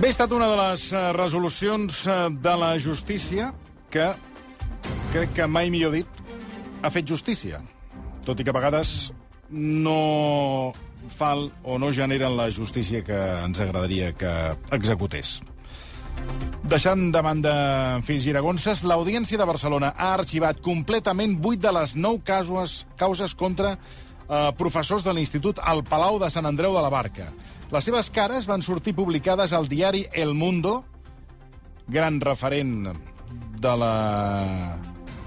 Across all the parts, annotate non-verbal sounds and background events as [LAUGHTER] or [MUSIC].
Bé, ha estat una de les eh, resolucions eh, de la justícia que, crec que mai millor dit, ha fet justícia. Tot i que a vegades no fa o no generen la justícia que ens agradaria que executés. Deixant de banda fins giragonses, l'Audiència de Barcelona ha arxivat completament vuit de les nou causes, causes contra eh, professors de l'Institut al Palau de Sant Andreu de la Barca. Les seves cares van sortir publicades al diari El Mundo, gran referent de la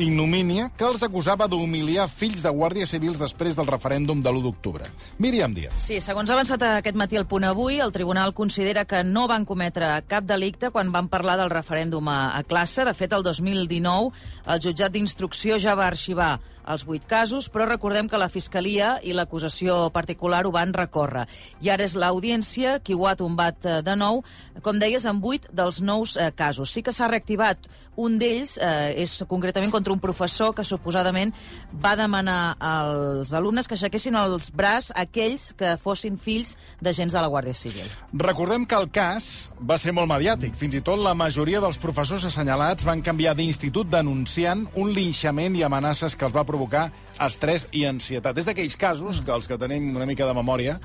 ignomínia que els acusava d'humiliar fills de guàrdies civils després del referèndum de l'1 d'octubre. Míriam Díaz. Sí, segons ha avançat aquest matí el punt avui, el tribunal considera que no van cometre cap delicte quan van parlar del referèndum a, a classe. De fet, el 2019 el jutjat d'instrucció ja va arxivar els vuit casos, però recordem que la Fiscalia i l'acusació particular ho van recórrer. I ara és l'Audiència qui ho ha tombat eh, de nou, com deies, en vuit dels nous eh, casos. Sí que s'ha reactivat un d'ells, eh, és concretament contra un professor que suposadament va demanar als alumnes que aixequessin els braç aquells que fossin fills d'agents de la Guàrdia Civil. Recordem que el cas va ser molt mediàtic. Fins i tot la majoria dels professors assenyalats van canviar d'institut denunciant un linxament i amenaces que els va provocar estrès i ansietat. És d'aquells casos que els que tenim una mica de memòria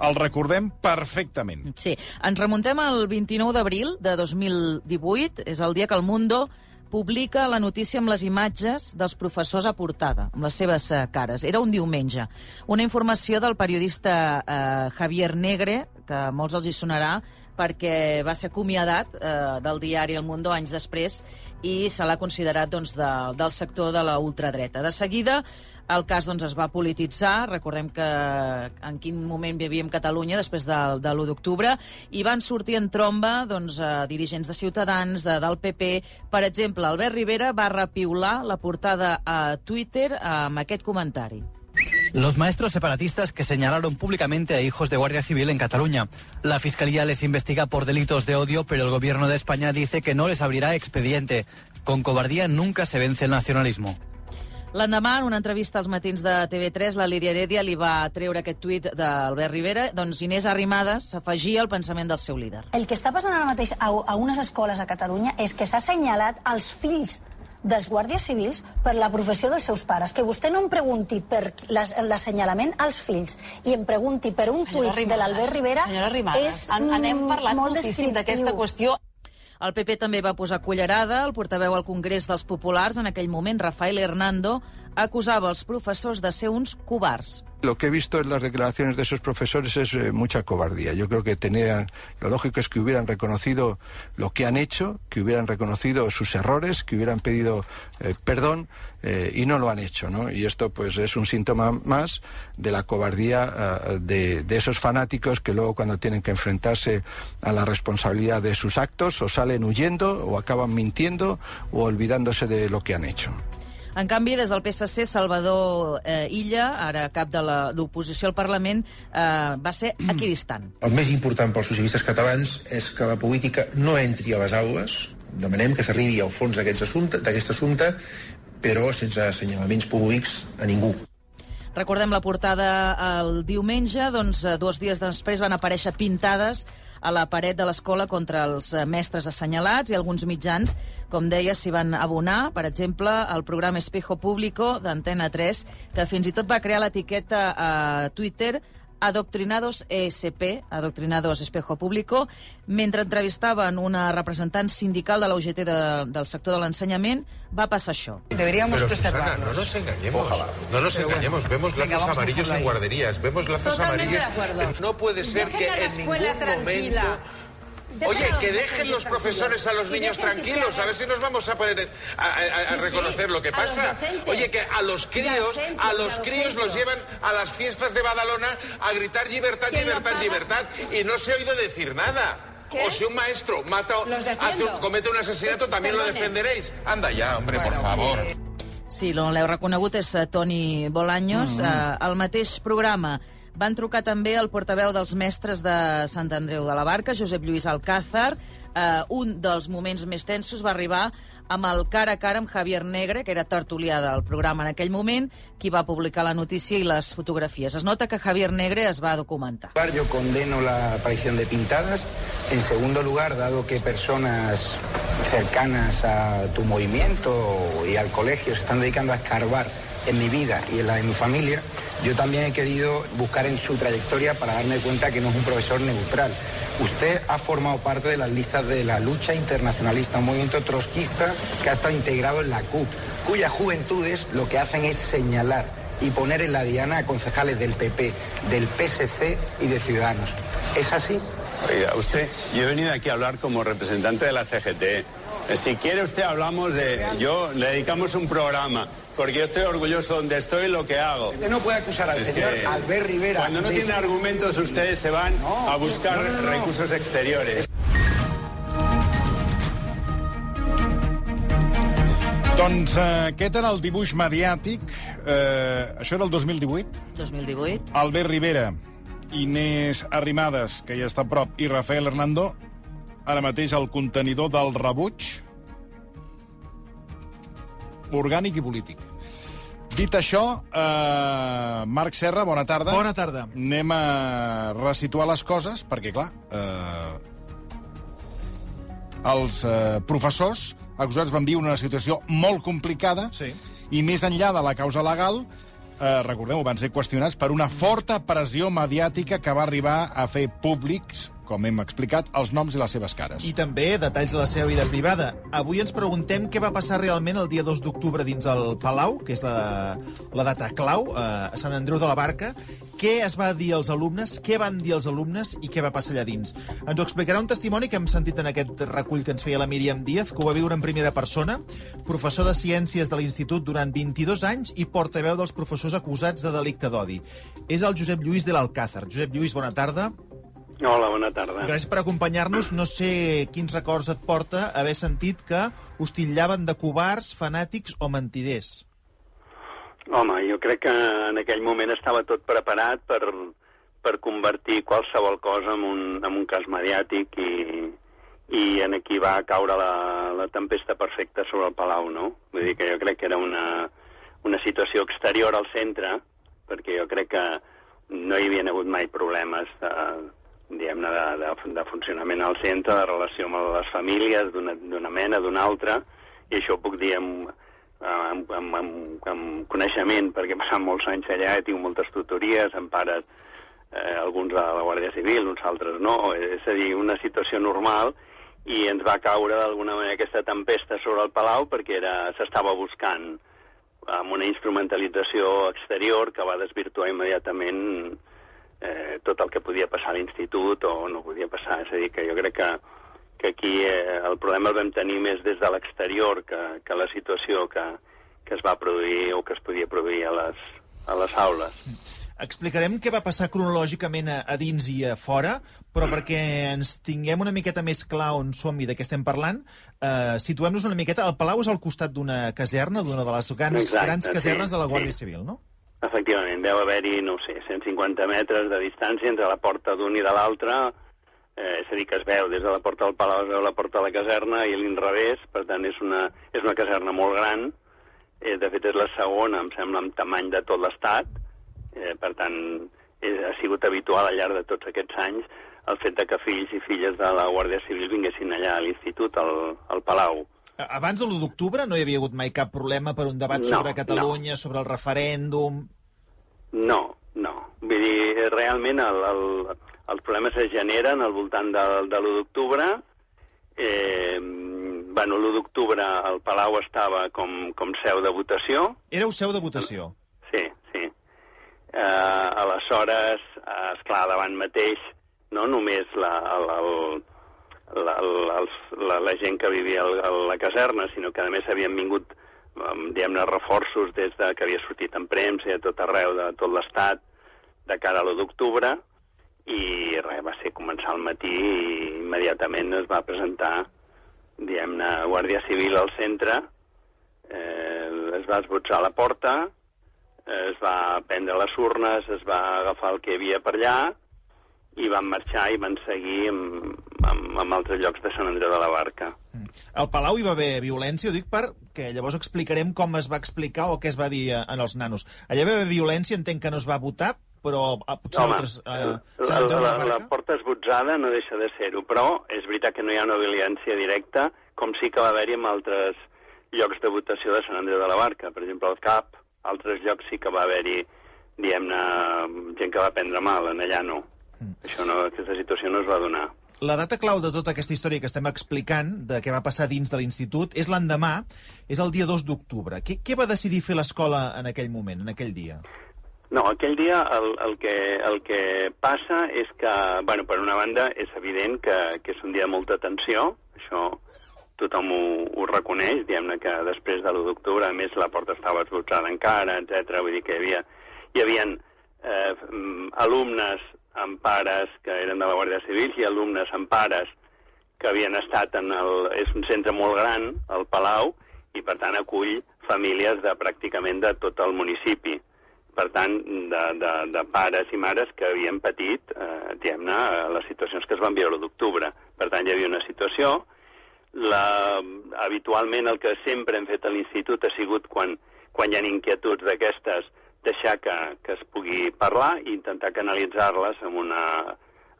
els recordem perfectament. Sí, ens remuntem al 29 d'abril de 2018, és el dia que el Mundo publica la notícia amb les imatges dels professors a portada, amb les seves uh, cares. Era un diumenge. Una informació del periodista uh, Javier Negre, que molts els hi sonarà, perquè va ser acomiadat eh, del diari El Mundo anys després i se l'ha considerat doncs, de, del sector de la ultradreta. De seguida, el cas doncs, es va polititzar, recordem que en quin moment vivíem Catalunya després de, de l'1 d'octubre, i van sortir en tromba doncs, eh, dirigents de Ciutadans, de, del PP. Per exemple, Albert Rivera va repiular la portada a Twitter amb aquest comentari. Los maestros separatistas que señalaron públicamente a hijos de Guardia Civil en Cataluña. La Fiscalía les investiga por delitos de odio, pero el Gobierno de España dice que no les abrirá expediente. Con cobardía nunca se vence el nacionalismo. L'endemà, en una entrevista als matins de TV3, la Lídia Heredia li va treure aquest tuit d'Albert Rivera. Doncs Inés Arrimadas s'afegia al pensament del seu líder. El que està passant ara mateix a, a unes escoles a Catalunya és que s'ha assenyalat els fills dels guàrdies civils per la professió dels seus pares. Que vostè no em pregunti per l'assenyalament als fills i em pregunti per un Senyora tuit de l'Albert Rivera és en, en hem mm, parlat molt moltíssim d'aquesta qüestió. El PP també va posar cullerada. El portaveu al Congrés dels Populars, en aquell moment, Rafael Hernando, acusava els professors de ser uns covards. Lo que he visto en las declaraciones de esos profesores es eh, mucha cobardía. Yo creo que tenían, lo lógico es que hubieran reconocido lo que han hecho, que hubieran reconocido sus errores, que hubieran pedido eh, perdón eh, y no lo han hecho, ¿no? Y esto pues es un síntoma más de la cobardía de, de esos fanáticos que luego cuando tienen que enfrentarse a la responsabilidad de sus actos o salen huyendo o acaban mintiendo o olvidándose de lo que han hecho. En canvi, des del PSC, Salvador eh, Illa, ara cap de l'oposició al Parlament, eh, va ser equidistant. [CLEARS THROAT] El més important pels socialistes catalans és que la política no entri a les aules. Demanem que s'arribi al fons d'aquest assumpte, assumpte, però sense assenyalaments públics a ningú. Recordem la portada el diumenge, doncs eh, dos dies després van aparèixer pintades a la paret de l'escola contra els eh, mestres assenyalats i alguns mitjans, com deia, s'hi van abonar. Per exemple, el programa Espejo Público d'Antena 3, que fins i tot va crear l'etiqueta a Twitter Adoctrinados ESP, Adoctrinados Espejo Público, mentre entrevistaven una representant sindical de la UGT de, del sector de l'ensenyament, va passar això. Deberíamos Pero Susana, preservarlos. no nos engañemos. No nos engañemos. Vemos Venga, lazos vamos a amarillos en guarderías. Vemos lazos Totalmente amarillos. No puede ser Dejen que en ningún tranquila. momento. Oye, que dejen los profesores a los niños tranquilos. A ver si nos vamos a poner a, a- a- reconocer lo que pasa. Oye, que a los críos, a los críos los llevan a las fiestas de Badalona a gritar libertad, ¿Quién lo libertad, libertad. Y no se ha oído decir nada. ¿Qué? O si un maestro mata, hace un- comete un asesinato, Es- también lo defenderéis. Anda ya, hombre, por Bueno, favor. eh, Sí, l'heu reconegut, és eh, Toni Bolaños. Mm -hmm. eh, al mateix programa van trucar també el portaveu dels mestres de Sant Andreu de la Barca, Josep Lluís Alcázar. Eh, un dels moments més tensos va arribar amb el cara a cara amb Javier Negre, que era tertulià del programa en aquell moment, qui va publicar la notícia i les fotografies. Es nota que Javier Negre es va documentar. Yo condeno la aparición de pintadas En segundo lugar, dado que personas cercanas a tu movimiento y al colegio se están dedicando a escarbar en mi vida y en la de mi familia, yo también he querido buscar en su trayectoria para darme cuenta que no es un profesor neutral. Usted ha formado parte de las listas de la lucha internacionalista, un movimiento trotskista que ha estado integrado en la CUP, cuyas juventudes lo que hacen es señalar y poner en la diana a concejales del PP, del PSC y de Ciudadanos. ¿Es así? Oiga, usted, yo he venido aquí a hablar como representante de la CGT. Eh, Si quiere usted hablamos de... Yo, le dedicamos un programa, porque yo estoy orgulloso donde estoy y lo que hago. Usted no puede acusar al Es señor que Albert Rivera. Cuando no de- tienen argumentos, ustedes se van a buscar no, no, no. recursos exteriores. Doncs eh, aquest era el dibuix mediàtic. Eh, això era el 2018. 2018. Albert Rivera, Inés Arrimadas, que ja està a prop, i Rafael Hernando, ara mateix el contenidor del rebuig orgànic i polític. Dit això, eh, Marc Serra, bona tarda. Bona tarda. Anem a resituar les coses, perquè, clar, eh, els eh, professors acusats van viure una situació molt complicada Sí. i més enllà de la causa legal, eh, recordem-ho, van ser qüestionats per una forta pressió mediàtica que va arribar a fer públics, com hem explicat, els noms i les seves cares. I també detalls de la seva vida privada. Avui ens preguntem què va passar realment el dia 2 d'octubre dins el Palau, que és la, la data clau, eh, a Sant Andreu de la Barca. Què es va dir als alumnes, què van dir els alumnes i què va passar allà dins. Ens ho explicarà un testimoni que hem sentit en aquest recull que ens feia la Míriam Díaz, que ho va viure en primera persona, professor de Ciències de l'Institut durant 22 anys i portaveu dels professors acusats de delicte d'odi. És el Josep Lluís de l'Alcázar. Josep Lluís, bona tarda. Hola, bona tarda. Gràcies per acompanyar-nos. No sé quins records et porta haver sentit que us titllaven de covards, fanàtics o mentiders. Home, jo crec que en aquell moment estava tot preparat per, per convertir qualsevol cosa en un, en un cas mediàtic i, i en aquí va caure la, la tempesta perfecta sobre el Palau, no? Vull dir que jo crec que era una, una situació exterior al centre, perquè jo crec que no hi havia hagut mai problemes de, diguem-ne, de, de, de funcionament al centre, de relació amb les famílies, d'una mena, d'una altra, i això ho puc dir amb, amb, amb, amb, amb coneixement, perquè he passat molts anys allà, he tingut moltes tutories, amb pares, eh, alguns de la Guàrdia Civil, uns altres no, és a dir, una situació normal, i ens va caure d'alguna manera aquesta tempesta sobre el Palau perquè s'estava buscant amb una instrumentalització exterior que va desvirtuar immediatament eh, tot el que podia passar a l'institut o no podia passar. És a dir, que jo crec que, que aquí eh, el problema el vam tenir més des de l'exterior que, que la situació que, que es va produir o que es podia produir a les, a les aules. Explicarem què va passar cronològicament a, a dins i a fora, però perquè ens tinguem una miqueta més clar on som i de què estem parlant, eh, situem-nos una miqueta. El Palau és al costat d'una caserna, d'una de les grans, Exacte, grans casernes sí, de la Guàrdia sí. Civil, no? Efectivament, deu haver-hi, no sé, 150 metres de distància entre la porta d'un i de l'altre, eh, és a dir, que es veu des de la porta del Palau, es veu la porta de la caserna i a l'inrevés, per tant, és una, és una caserna molt gran, eh, de fet és la segona, em sembla, en tamany de tot l'Estat, eh, per tant, és, ha sigut habitual al llarg de tots aquests anys el fet de que fills i filles de la Guàrdia Civil vinguessin allà a l'institut, al, al Palau. Abans de l'1 d'octubre no hi havia hagut mai cap problema per un debat No, sobre Catalunya, sobre el referèndum... No, no. Vull dir, realment el, el, els problemes es generen al voltant de, de l'1 d'octubre. Eh, bueno, l'1 d'octubre el Palau estava com, com seu de votació. Éreu seu de votació. Sí, sí. Eh, aleshores, esclar, davant mateix, no només la, el, el, la, els, la, la gent que vivia a la caserna, sinó que a més havien vingut em, diguem-ne, reforços des de que havia sortit en premsa i a tot arreu de tot l'Estat de cara a l'1 d'octubre i res, va ser començar al matí i immediatament es va presentar diguem-ne, Guàrdia Civil al centre eh, es va esbotzar la porta es va prendre les urnes, es va agafar el que hi havia per allà i van marxar i van seguir amb, amb, amb altres llocs de Sant Andreu de la Barca. Al Palau hi va haver violència, ho dic perquè llavors explicarem com es va explicar o què es va dir eh, en els nanos. Allà hi va haver violència, entenc que no es va votar, però ah, potser Home, altres... Eh, la, de la, la la Barca? porta esbotzada no deixa de ser-ho, però és veritat que no hi ha una violència directa, com sí que va haver-hi en altres llocs de votació de Sant Andreu de la Barca. Per exemple, al CAP, altres llocs sí que va haver-hi, diguem-ne, gent que va prendre mal, en allà no. Mm. Això no, aquesta situació no es va donar. La data clau de tota aquesta història que estem explicant, de què va passar dins de l'institut, és l'endemà, és el dia 2 d'octubre. Què, què va decidir fer l'escola en aquell moment, en aquell dia? No, aquell dia el, el, que, el que passa és que, bueno, per una banda, és evident que, que és un dia de molta tensió, això tothom ho, ho reconeix, diguem-ne que després de l'1 d'octubre, a més, la porta estava esbotzada encara, etc. Vull dir que hi havia, hi havia eh, alumnes amb pares que eren de la Guàrdia Civil i alumnes amb pares que havien estat en el... És un centre molt gran, el Palau, i per tant acull famílies de pràcticament de tot el municipi. Per tant, de, de, de pares i mares que havien patit, eh, diguem-ne, les situacions que es van viure d'octubre. Per tant, hi havia una situació. La, habitualment el que sempre hem fet a l'institut ha sigut quan, quan hi ha inquietuds d'aquestes deixar que, que es pugui parlar i intentar canalitzar-les amb una,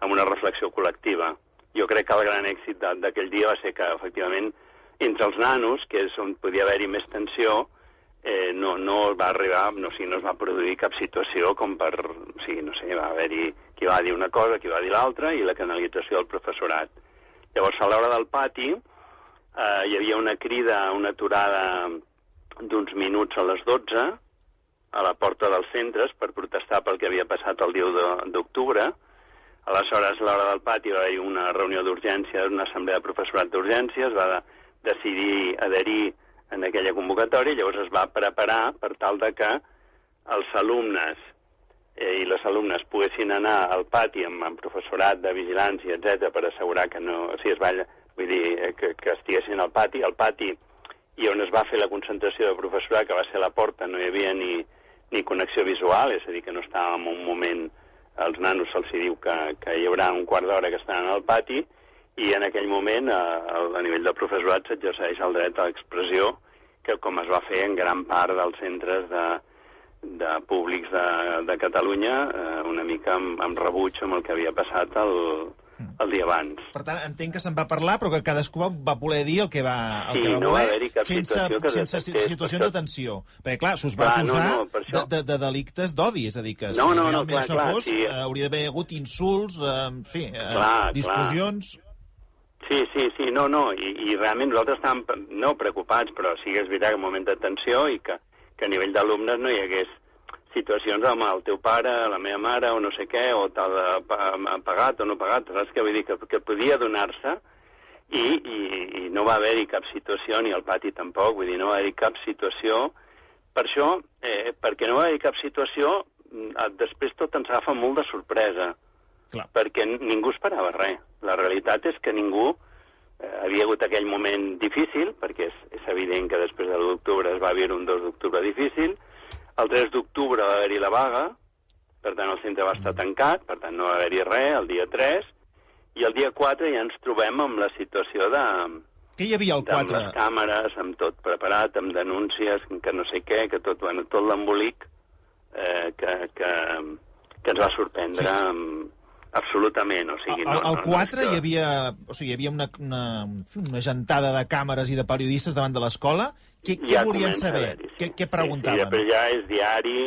amb una reflexió col·lectiva. Jo crec que el gran èxit d'aquell dia va ser que, efectivament, entre els nanos, que és on podia haver-hi més tensió, eh, no, no va arribar, no, o sigui, no es va produir cap situació com per... O sigui, no sé, va haver-hi qui va dir una cosa, qui va dir l'altra, i la canalització del professorat. Llavors, a l'hora del pati, eh, hi havia una crida, una aturada d'uns minuts a les 12, a la porta dels centres per protestar pel que havia passat el dia 1 de- d'octubre. Aleshores, a l'hora del pati va haver una reunió d'urgència, una assemblea de professorat d'urgències, va de, decidir adherir en aquella convocatòria, llavors es va preparar per tal de que els alumnes eh, i les alumnes poguessin anar al pati amb, amb professorat de vigilància, etc per assegurar que no... O sigui, es va, vull dir, eh, que, que estiguessin al pati. Al pati i on es va fer la concentració de professorat, que va ser a la porta, no hi havia ni, ni connexió visual, és a dir, que no estàvem en un moment... Als nanos se'ls diu que, que hi haurà un quart d'hora que estaran al pati i en aquell moment, a, a nivell del professorat, s'exerceix el dret a l'expressió, que com es va fer en gran part dels centres de, de públics de, de Catalunya, eh, una mica amb, amb rebuig amb el que havia passat el, el dia abans. Per tant, entenc que se'n va parlar, però que cadascú va, va voler dir el que va, el Sí, que va no va voler, cap sense, situació que sense detectés, situacions de tensió. Perquè, clar, s'us va Clar, no, acusar no, això. de, de, de delictes d'odi, és a dir, que si No, no, no, realment clar, això clar, fos, sí. eh, hauria d'haver hagut insults, eh, en fi, eh, Clar, clar. discussions... Sí, sí, sí, no, no, i, i realment nosaltres estàvem, no preocupats, però sí que és veritat que un moment de tensió i que, que a nivell d'alumnes no hi hagués situacions amb el teu pare, la meva mare, o no sé què, o t'ha pagat o no pagat, saps què vull dir? Que, que podia donar-se i, i, i no va haver-hi cap situació, ni al pati tampoc, vull dir, no va haver-hi cap situació. Per això, eh, perquè no va haver-hi cap situació, mm, després tot ens agafa molt de sorpresa Clar. perquè ningú esperava res. La realitat és que ningú eh, havia hagut aquell moment difícil, perquè és, és evident que després de l'1 d'octubre es va viure un 2 d'octubre difícil, el 3 d'octubre va haver-hi la vaga, per tant el centre va estar tancat, per tant no va haver-hi res el dia 3, i el dia 4 ja ens trobem amb la situació de, Què hi havia al amb 4? les càmeres, amb tot preparat, amb denúncies, que no sé què, que tot, bueno, tot l'embolic eh, que, que, que ens va sorprendre sí. Absolutament. O sigui, Al, al no, 4 no, hi havia, o sigui, hi havia una, una, una gentada de càmeres i de periodistes davant de l'escola. Què, què Ja volien comença a saber? sí. Què, què Sí, preguntaven? sí, però ja és diari,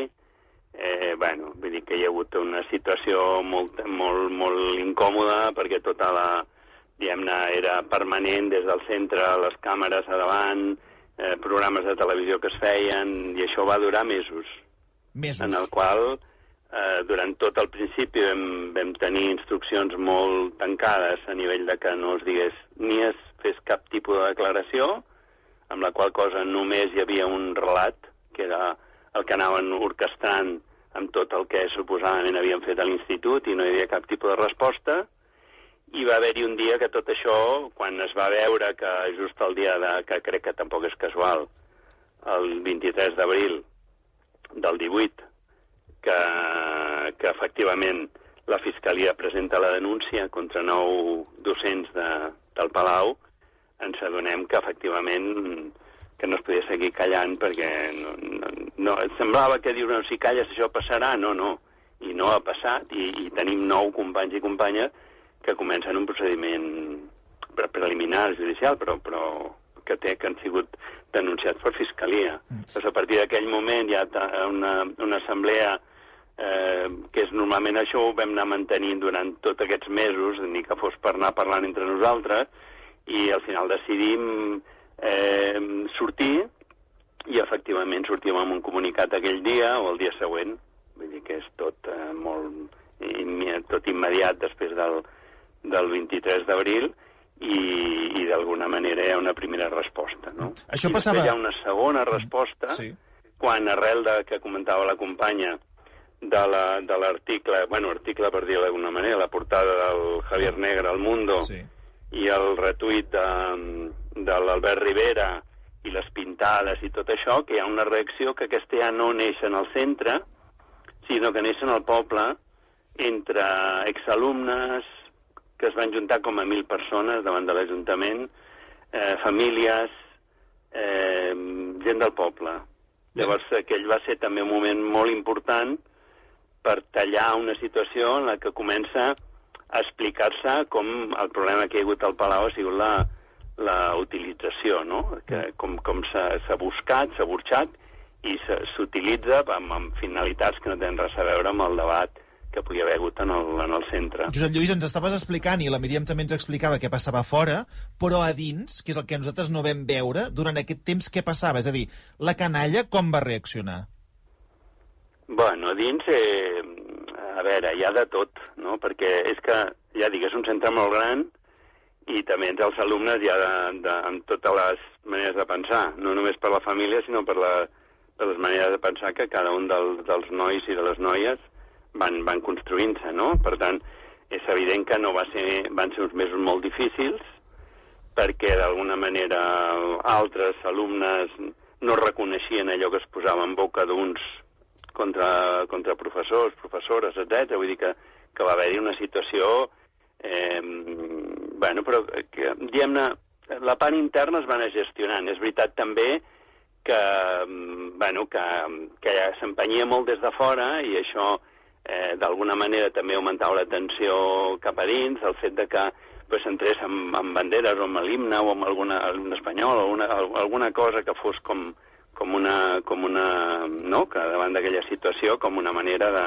eh, bueno, vull dir que hi ha hagut una situació molt, molt, molt incòmoda perquè tota la, diguem-ne, era permanent des del centre, les càmeres a davant, eh, programes de televisió que es feien, i això va durar mesos. Mesos. en el qual eh, durant tot el principi vam, vam tenir instruccions molt tancades a nivell de que no es digués ni es fes cap tipus de declaració, amb la qual cosa només hi havia un relat, que era el que anaven orquestrant amb tot el que suposadament havien fet a l'institut i no hi havia cap tipus de resposta, i va haver-hi un dia que tot això, quan es va veure que just el dia de, que crec que tampoc és casual, el 23 d'abril del 18, que, que efectivament la Fiscalia presenta la denúncia contra nou docents de, del Palau, ens adonem que efectivament que no es podia seguir callant perquè no, no, no, semblava que diuen si calles això passarà, no, no. i no ha passat, i, i tenim nou companys i companyes que comencen un procediment pre- preliminar judicial, però, però que, té, que han sigut denunciats per Fiscalia. Mm. Doncs a partir d'aquell moment hi ha una, una assemblea eh, que és normalment això ho vam anar mantenint durant tots aquests mesos, ni que fos per anar parlant entre nosaltres, i al final decidim eh, sortir i efectivament sortim amb un comunicat aquell dia o el dia següent. Vull dir que és tot eh, molt tot immediat després del, del 23 d'abril i, i d'alguna manera hi ha una primera resposta. No? Això I passava- hi ha una segona resposta Sí. quan arrel de que comentava la companya de la- l'article, bueno, article per dir-ho d'alguna manera, la portada del Javier Negre al Mundo Sí. i el retuit de, de l'Albert Rivera i les pintades i tot això, que hi ha una reacció que aquesta ja no neix en el centre, sinó que neix en el poble entre exalumnes que es van juntar com a mil persones davant de l'Ajuntament, eh, famílies, eh, gent del poble. Llavors, aquell va ser també un moment molt important per tallar una situació en la que comença a explicar-se com el problema que hi ha hagut al Palau ha sigut la, la utilització, no? Que, com com s'ha buscat, s'ha burxat i s'utilitza amb, amb finalitats que no tenen res a veure amb el debat que podia haver hagut en el, en el centre. Josep Lluís, ens estaves explicant, i la Míriam també ens explicava què passava fora, però a dins, que és el que nosaltres no vam veure, durant aquest temps què passava? És a dir, la canalla com va reaccionar? Bueno, a dins, eh, a veure, hi ha de tot, no? Perquè és que, ja dic, és un centre molt gran i també entre els alumnes hi ha de, de, amb totes les maneres de pensar, no només per la família, sinó per, la, per les maneres de pensar que cada un del, dels nois i de les noies van, van construint-se, no? Per tant, és evident que no va ser, van ser uns mesos molt difícils perquè d'alguna manera altres alumnes no reconeixien allò que es posava en boca d'uns contra, contra professors, professores, etc. Vull dir que, que va haver-hi una situació... Eh, bueno, però que, diguem-ne, la part interna es va anar gestionant. És veritat també que, bueno, que, que s'empenyia molt des de fora i això eh, d'alguna manera també augmentava la tensió cap a dins, el fet de que pues, entrés amb, amb banderes o amb l'himne o amb alguna, l'himne espanyol o alguna, alguna cosa que fos com, com una, com una, no?, que davant d'aquella situació com una manera de...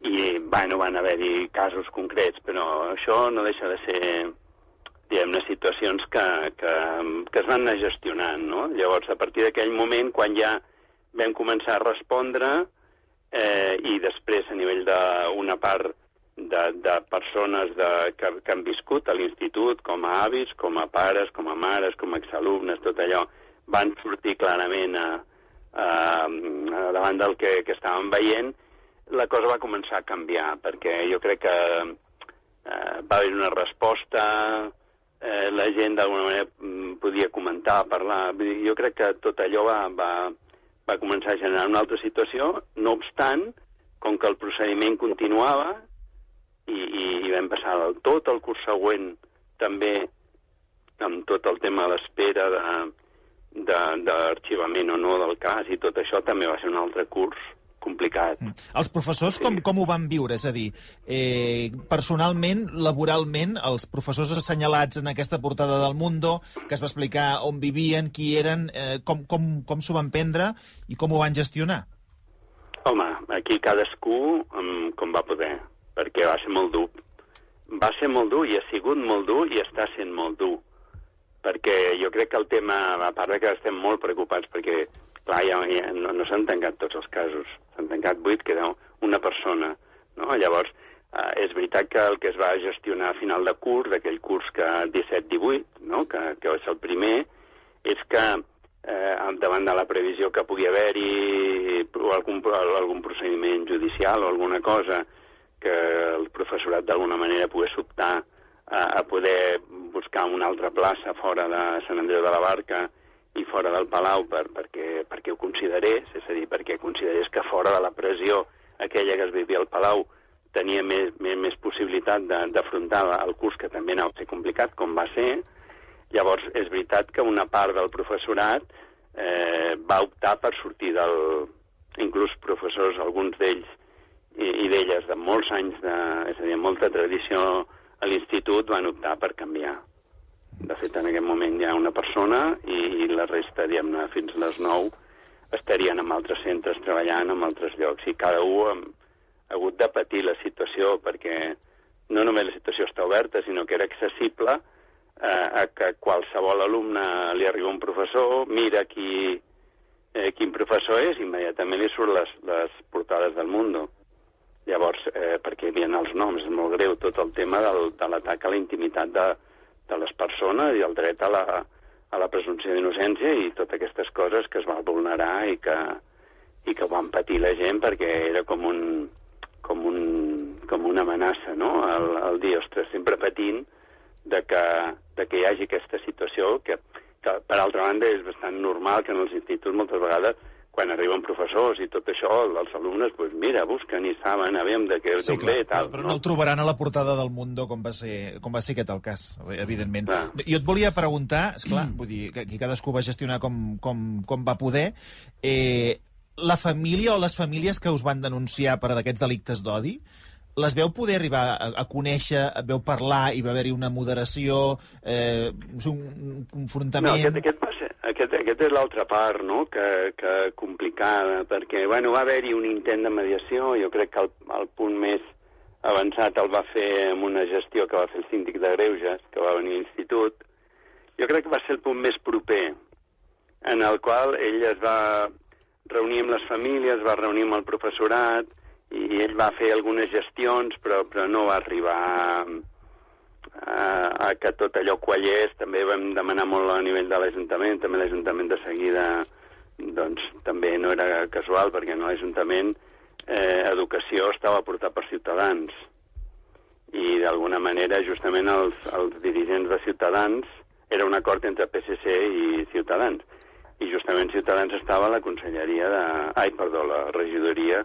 I, bueno, van haver-hi casos concrets, però això no deixa de ser, diguem-ne, situacions que, que, que es van anar gestionant, no? Llavors, a partir d'aquell moment, quan ja vam començar a respondre, eh, i després a nivell d'una part de, de persones de, que, que han viscut a l'institut, com a avis, com a pares, com a mares, com a exalumnes, tot allò, van sortir clarament a, a, a davant del que, que estàvem veient, la cosa va començar a canviar, perquè jo crec que eh, va haver una resposta, eh, la gent d'alguna manera mm, podia comentar, parlar... Jo crec que tot allò va, va, va començar a generar una altra situació, no obstant, com que el procediment continuava i, i, i vam passar tot el curs següent també amb tot el tema de l'espera de, de, d'arxivament o no del cas i tot això també va ser un altre curs complicat. Els professors com, com ho van viure? És a dir, eh, personalment, laboralment, els professors assenyalats en aquesta portada del Mundo, que es va explicar on vivien, qui eren, eh, com, com, com s'ho van prendre i com ho van gestionar? Home, aquí cadascú um, com va poder, perquè va ser molt dur. Va ser molt dur i ha sigut molt dur i està sent molt dur. Perquè jo crec que el tema, a part de que estem molt preocupats, perquè, clar, ja, ja no, no s'han tancat tots els casos. S'han tancat vuit, queda una persona. No? Llavors, eh, és veritat que el que es va gestionar a final de curs, d'aquell curs que 17-18, no? que, que ser el primer, és que eh, davant de la previsió que pugui haver-hi algun, algun procediment judicial o alguna cosa que el professorat d'alguna manera pogués optar a, a poder buscar una altra plaça fora de Sant Andreu de la Barca i fora del Palau per, perquè, perquè ho considerés, és a dir, perquè considerés que fora de la pressió aquella que es vivia al Palau tenia més, més, més possibilitat d'afrontar el curs que també anava a ser complicat, com va ser. Llavors, és veritat que una part del professorat eh, va optar per sortir del... Inclús professors, alguns d'ells i, i d'elles de molts anys, de, és a dir, molta tradició a l'institut, van optar per canviar. De fet, en aquest moment hi ha una persona i la resta, diguem-ne, fins les 9, estarien en altres centres treballant en altres llocs. I cada un ha hagut de patir la situació perquè no només la situació està oberta, sinó que era accessible eh, a que qualsevol alumne li arriba un professor, mira qui, eh, quin professor és, i immediatament li surt les, les portades del Mundo. Llavors, eh, perquè hi havia els noms, és molt greu tot el tema del, de l'atac a la intimitat de, de les persones i el dret a la, a la presumpció d'innocència i totes aquestes coses que es van vulnerar i que, i que van patir la gent perquè era com un, com un, com una amenaça, no? El, el dir, ostres, sempre patint de que, de que hi hagi aquesta situació que, que, per altra banda, és bastant normal que en els instituts moltes vegades quan arriben professors i tot això, els alumnes, doncs mira, busquen i saben, aviam de què Sí, clar, ve, tal. però no el trobaran a la portada del Mundo com va ser, com va ser aquest el cas, evidentment. Jo et volia preguntar, esclar, vull dir, que aquí cadascú va gestionar com, com, com va poder, eh, la família o les famílies que us van denunciar per d'aquests delictes d'odi, les veu poder arribar a, a conèixer, veu parlar, i va haver-hi una moderació, eh, un, un confrontament... No, aquest, aquest, va ser, aquest, aquest és l'altra part, no?, que, que complicada, perquè, bueno, va haver-hi un intent de mediació, jo crec que el, el punt més avançat el va fer amb una gestió que va fer el síndic de Greuges, que va venir a l'institut. Jo crec que va ser el punt més proper, en el qual ell es va reunir amb les famílies, va reunir amb el professorat, i ell va fer algunes gestions, però, però no va arribar a, a, a que tot allò quallés. També vam demanar molt a nivell de l'Ajuntament, també l'Ajuntament de seguida doncs, també no era casual, perquè en l'Ajuntament eh, educació estava portat per Ciutadans. I d'alguna manera, justament, els, els dirigents de Ciutadans era un acord entre PSC i Ciutadans. I justament Ciutadans estava a la conselleria de... Ai, perdó, la regidoria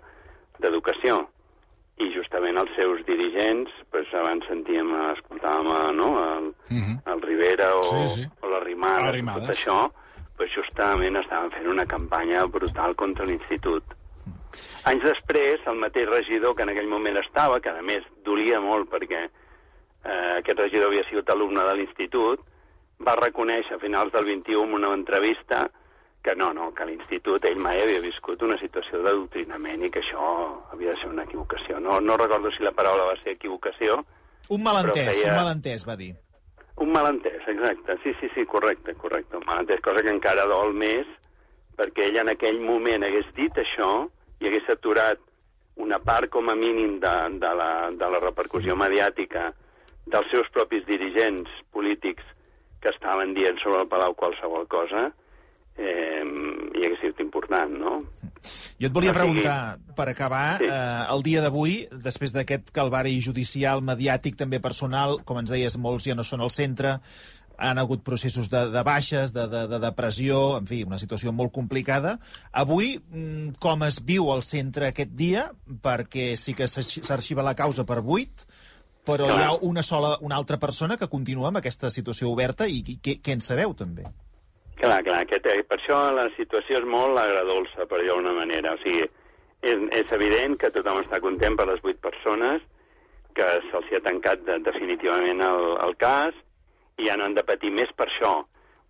d'Educació. I justament els seus dirigents, pues, abans sentíem, escoltàvem eh, no, el, Mm -hmm. el Rivera o, Sí, sí. o l'Arrimada, Arrimadas. tot això, pues, justament estaven fent una campanya brutal contra l'institut. Anys després, el mateix regidor que en aquell moment estava, que a més dolia molt perquè eh, aquest regidor havia sigut alumne de l'institut, va reconèixer a finals del 21 en una entrevista que no, no, que l'institut ell mai havia viscut una situació d'adoctrinament i que això havia de ser una equivocació. No, no recordo si la paraula va ser equivocació. Un malentès, feia- un malentès, va dir. Un malentès, exacte. Sí, sí, sí, correcte, correcte. Un malentès, cosa que encara dol més, perquè ell en aquell moment hagués dit això i hagués aturat una part com a mínim de, de, la, de la repercussió mediàtica dels seus propis dirigents polítics que estaven dient sobre el Palau qualsevol cosa, eh, i hagués sigut important, no? Jo et volia O sigui- preguntar, per acabar, Sí. eh, el dia d'avui, després d'aquest calvari judicial, mediàtic, també personal, com ens deies, molts ja no són al centre, han hagut processos de, de baixes, de, de, de depressió, en fi, una situació molt complicada. Avui, mm, com es viu al centre aquest dia? Perquè sí que s'arxi- s'arxiva la causa per vuit, però Clar. hi ha una sola, una altra persona que continua amb aquesta situació oberta i, i què, què en sabeu, també? Clar, clar, aquest, per això la situació és molt agradolça, per dir-ho d'una manera. O sigui, és, és evident que tothom està content per les vuit persones, que se'ls ha tancat de, definitivament el, el cas, i ja no han de patir més per això.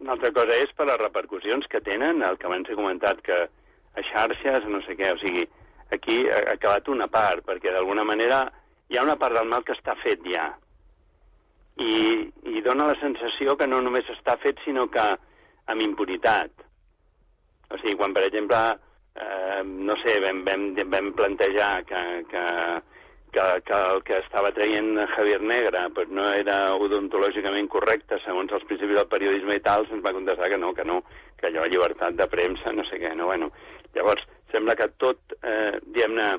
Una altra cosa és per les repercussions que tenen, el que abans he comentat, que a xarxes, no sé què, o sigui, aquí ha acabat una part, perquè d'alguna manera hi ha una part del mal que està fet ja. I, I dona la sensació que no només està fet, sinó que amb impunitat. O sigui, quan, per exemple, eh, no sé, vam, vam, vam plantejar que, que, que, que el que estava traient Javier Negra pues, no era odontològicament correcte segons els principis del periodisme i tal, se'ns va contestar que no, que no, que allò llibertat de premsa, no sé què, no, bueno. Llavors, sembla que tot, eh, diguem-ne,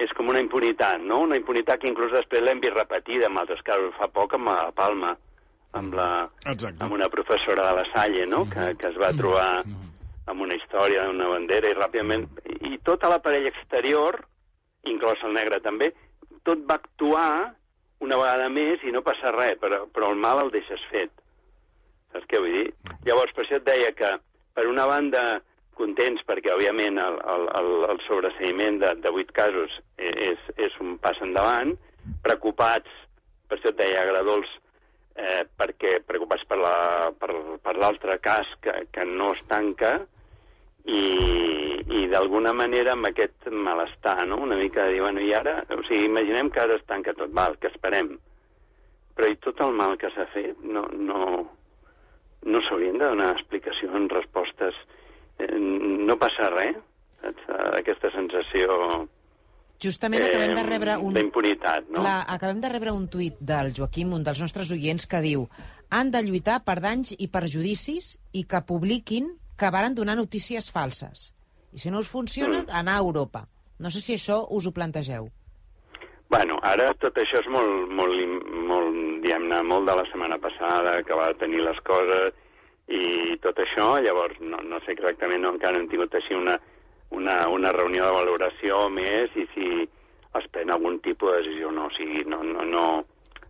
és com una impunitat, no? Una impunitat que inclús després l'hem vist repetida amb altres casos. Fa poc amb la Palma, amb, la, Exacte. amb una professora de la Salle, no?, que, que es va trobar amb una història, una bandera, i ràpidament... I tota l'aparell exterior, inclòs el negre també, tot va actuar una vegada més i no passa res, però, però el mal el deixes fet. Saps què vull dir? Llavors, per això et deia que, per una banda, contents perquè, òbviament, el, el, el, el sobreseïment de, de 8 casos és, és un pas endavant, preocupats, per això et deia Gradols, eh, perquè preocupats per la- per per l'altre cas que, que no es tanca i, i d'alguna manera amb aquest malestar, no? una mica de dir, bueno, i ara, o sigui, imaginem que ara es tanca tot, val, que esperem, però i tot el mal que s'ha fet? No, no, no s'haurien de donar explicacions, respostes, eh, no passa res, saps? aquesta sensació Justament acabem de rebre un... d'impunitat, no? Clar, acabem de rebre un tuit del Joaquim, un dels nostres oients, que diu han de lluitar per danys i perjudicis i que publiquin que varen donar notícies falses. I si no us funciona, Mm. anar a Europa. No sé si això us ho plantegeu. Bueno, ara tot això és molt, molt, molt diguem-ne, molt de la setmana passada, que va tenir les coses i tot això, llavors no, no sé exactament, no, encara no hem tingut així una, una, una reunió de valoració més i si es pren algun tipus de decisió o no. O sigui, no, no, no,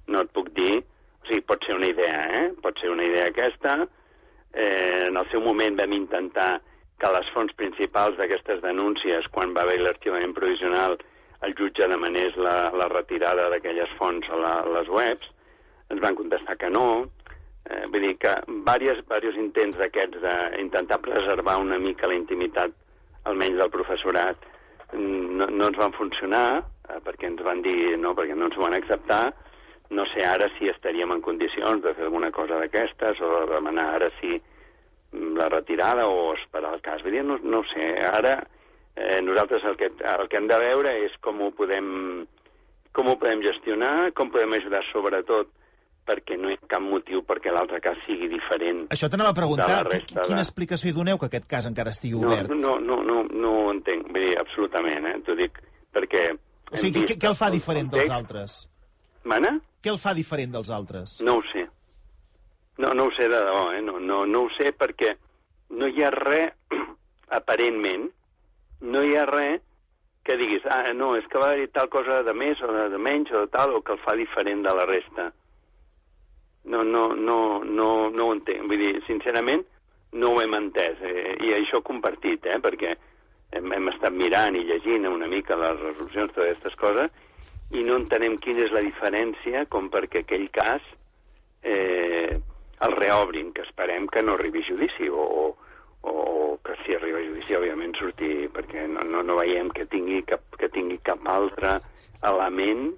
no et puc dir... O sigui, pot ser una idea, eh? Pot ser una idea aquesta. Eh, en el seu moment vam intentar que les fonts principals d'aquestes denúncies, quan va haver l'arxivament provisional, el jutge demanés la, la retirada d'aquelles fonts a, la, a les webs. Ens van contestar que no. Eh, vull dir que diversos, intents d'aquests d'intentar preservar una mica la intimitat, almenys del professorat, no, no ens van funcionar, eh, perquè ens van dir no, perquè no ens van acceptar. No sé ara si estaríem en condicions de fer alguna cosa d'aquestes o de demanar ara si mm, la retirada o esperar el cas. Vull dir, no, no sé. Ara eh, nosaltres el que, el que hem de veure és com ho podem, com ho podem gestionar, com podem ajudar sobretot perquè no hi ha cap motiu perquè l'altre cas sigui diferent. Això t'anava a de preguntar. Qui- resta Quina de- explicació hi doneu que aquest cas encara estigui no, obert? no, no, no, no ho entenc, vull dir, absolutament, eh? T'ho dic perquè... O sigui, què, què el fa diferent dels altres? Mana? Què el fa diferent dels altres? No ho sé. No, no ho sé de debò, eh? No, no, no ho sé perquè no hi ha res, [CLEARS THROAT] aparentment, no hi ha res que diguis, ah, no, és que va haver tal cosa de més o de, de menys o de tal, o que el fa diferent de la resta. No, no, no, no, no ho entenc. Vull dir, sincerament, no ho hem entès. Eh, I això compartit, eh? Perquè hem, hem estat mirant i llegint una mica les resolucions, totes aquestes coses, i no entenem quina és la diferència com perquè aquell cas eh, el reobrin, que esperem que no arribi a judici, o, o, o que si arriba a judici, òbviament, surti, perquè no, no, no veiem que tingui cap, que tingui cap altre element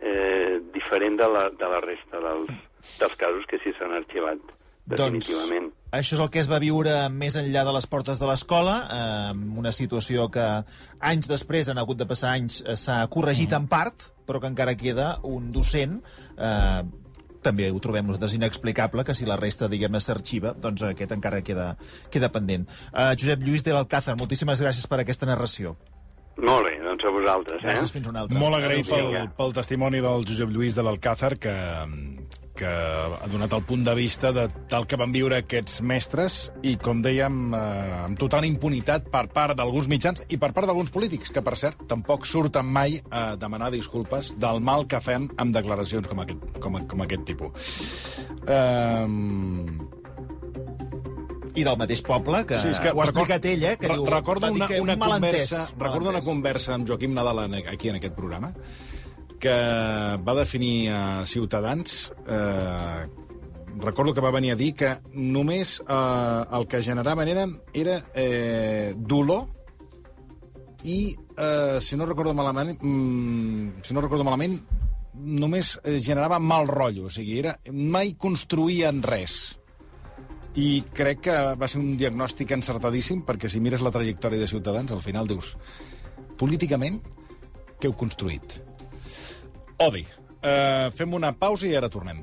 eh, diferent de la, de la resta dels, dels casos que sí s'han arxivat Doncs definitivament. això és el que es va viure més enllà de les portes de l'escola, eh, una situació que anys després, han hagut de passar anys, eh, s'ha corregit en part, però que encara queda un docent eh, també ho trobem nosaltres inexplicable, que si la resta, diguem-ne, s'arxiva, doncs aquest encara queda, queda pendent. Uh, Josep Lluís de l'Alcàzar, moltíssimes gràcies per aquesta narració. Molt bé, doncs a vosaltres. Gràcies, eh? fins una altra. Molt agraït pel, pel testimoni del Josep Lluís de l'Alcàzar, que, que ha donat el punt de vista de tal que van viure aquests mestres i, com dèiem, eh, amb total impunitat per part d'alguns mitjans i per part d'alguns polítics, que, per cert, tampoc surten mai a demanar disculpes del mal que fem amb declaracions com aquest, com, com aquest tipus. Um, I del mateix poble, que, Sí, que ho ha explicat ell, eh, que re- diu, recordo una, que una un conversa, recordo una conversa amb Joaquim Nadal aquí en aquest programa que va definir a Ciutadans eh, recordo que va venir a dir que només eh, el que generaven era, era eh, dolor i, eh, si no recordo malament, mm, si no recordo malament, només eh, generava mal rotllo, o sigui, era, mai construïen res. I crec que va ser un diagnòstic encertadíssim, perquè si mires la trajectòria de Ciutadans, al final dius, políticament, què heu construït? Odi. Uh, fem una pausa i ara tornem.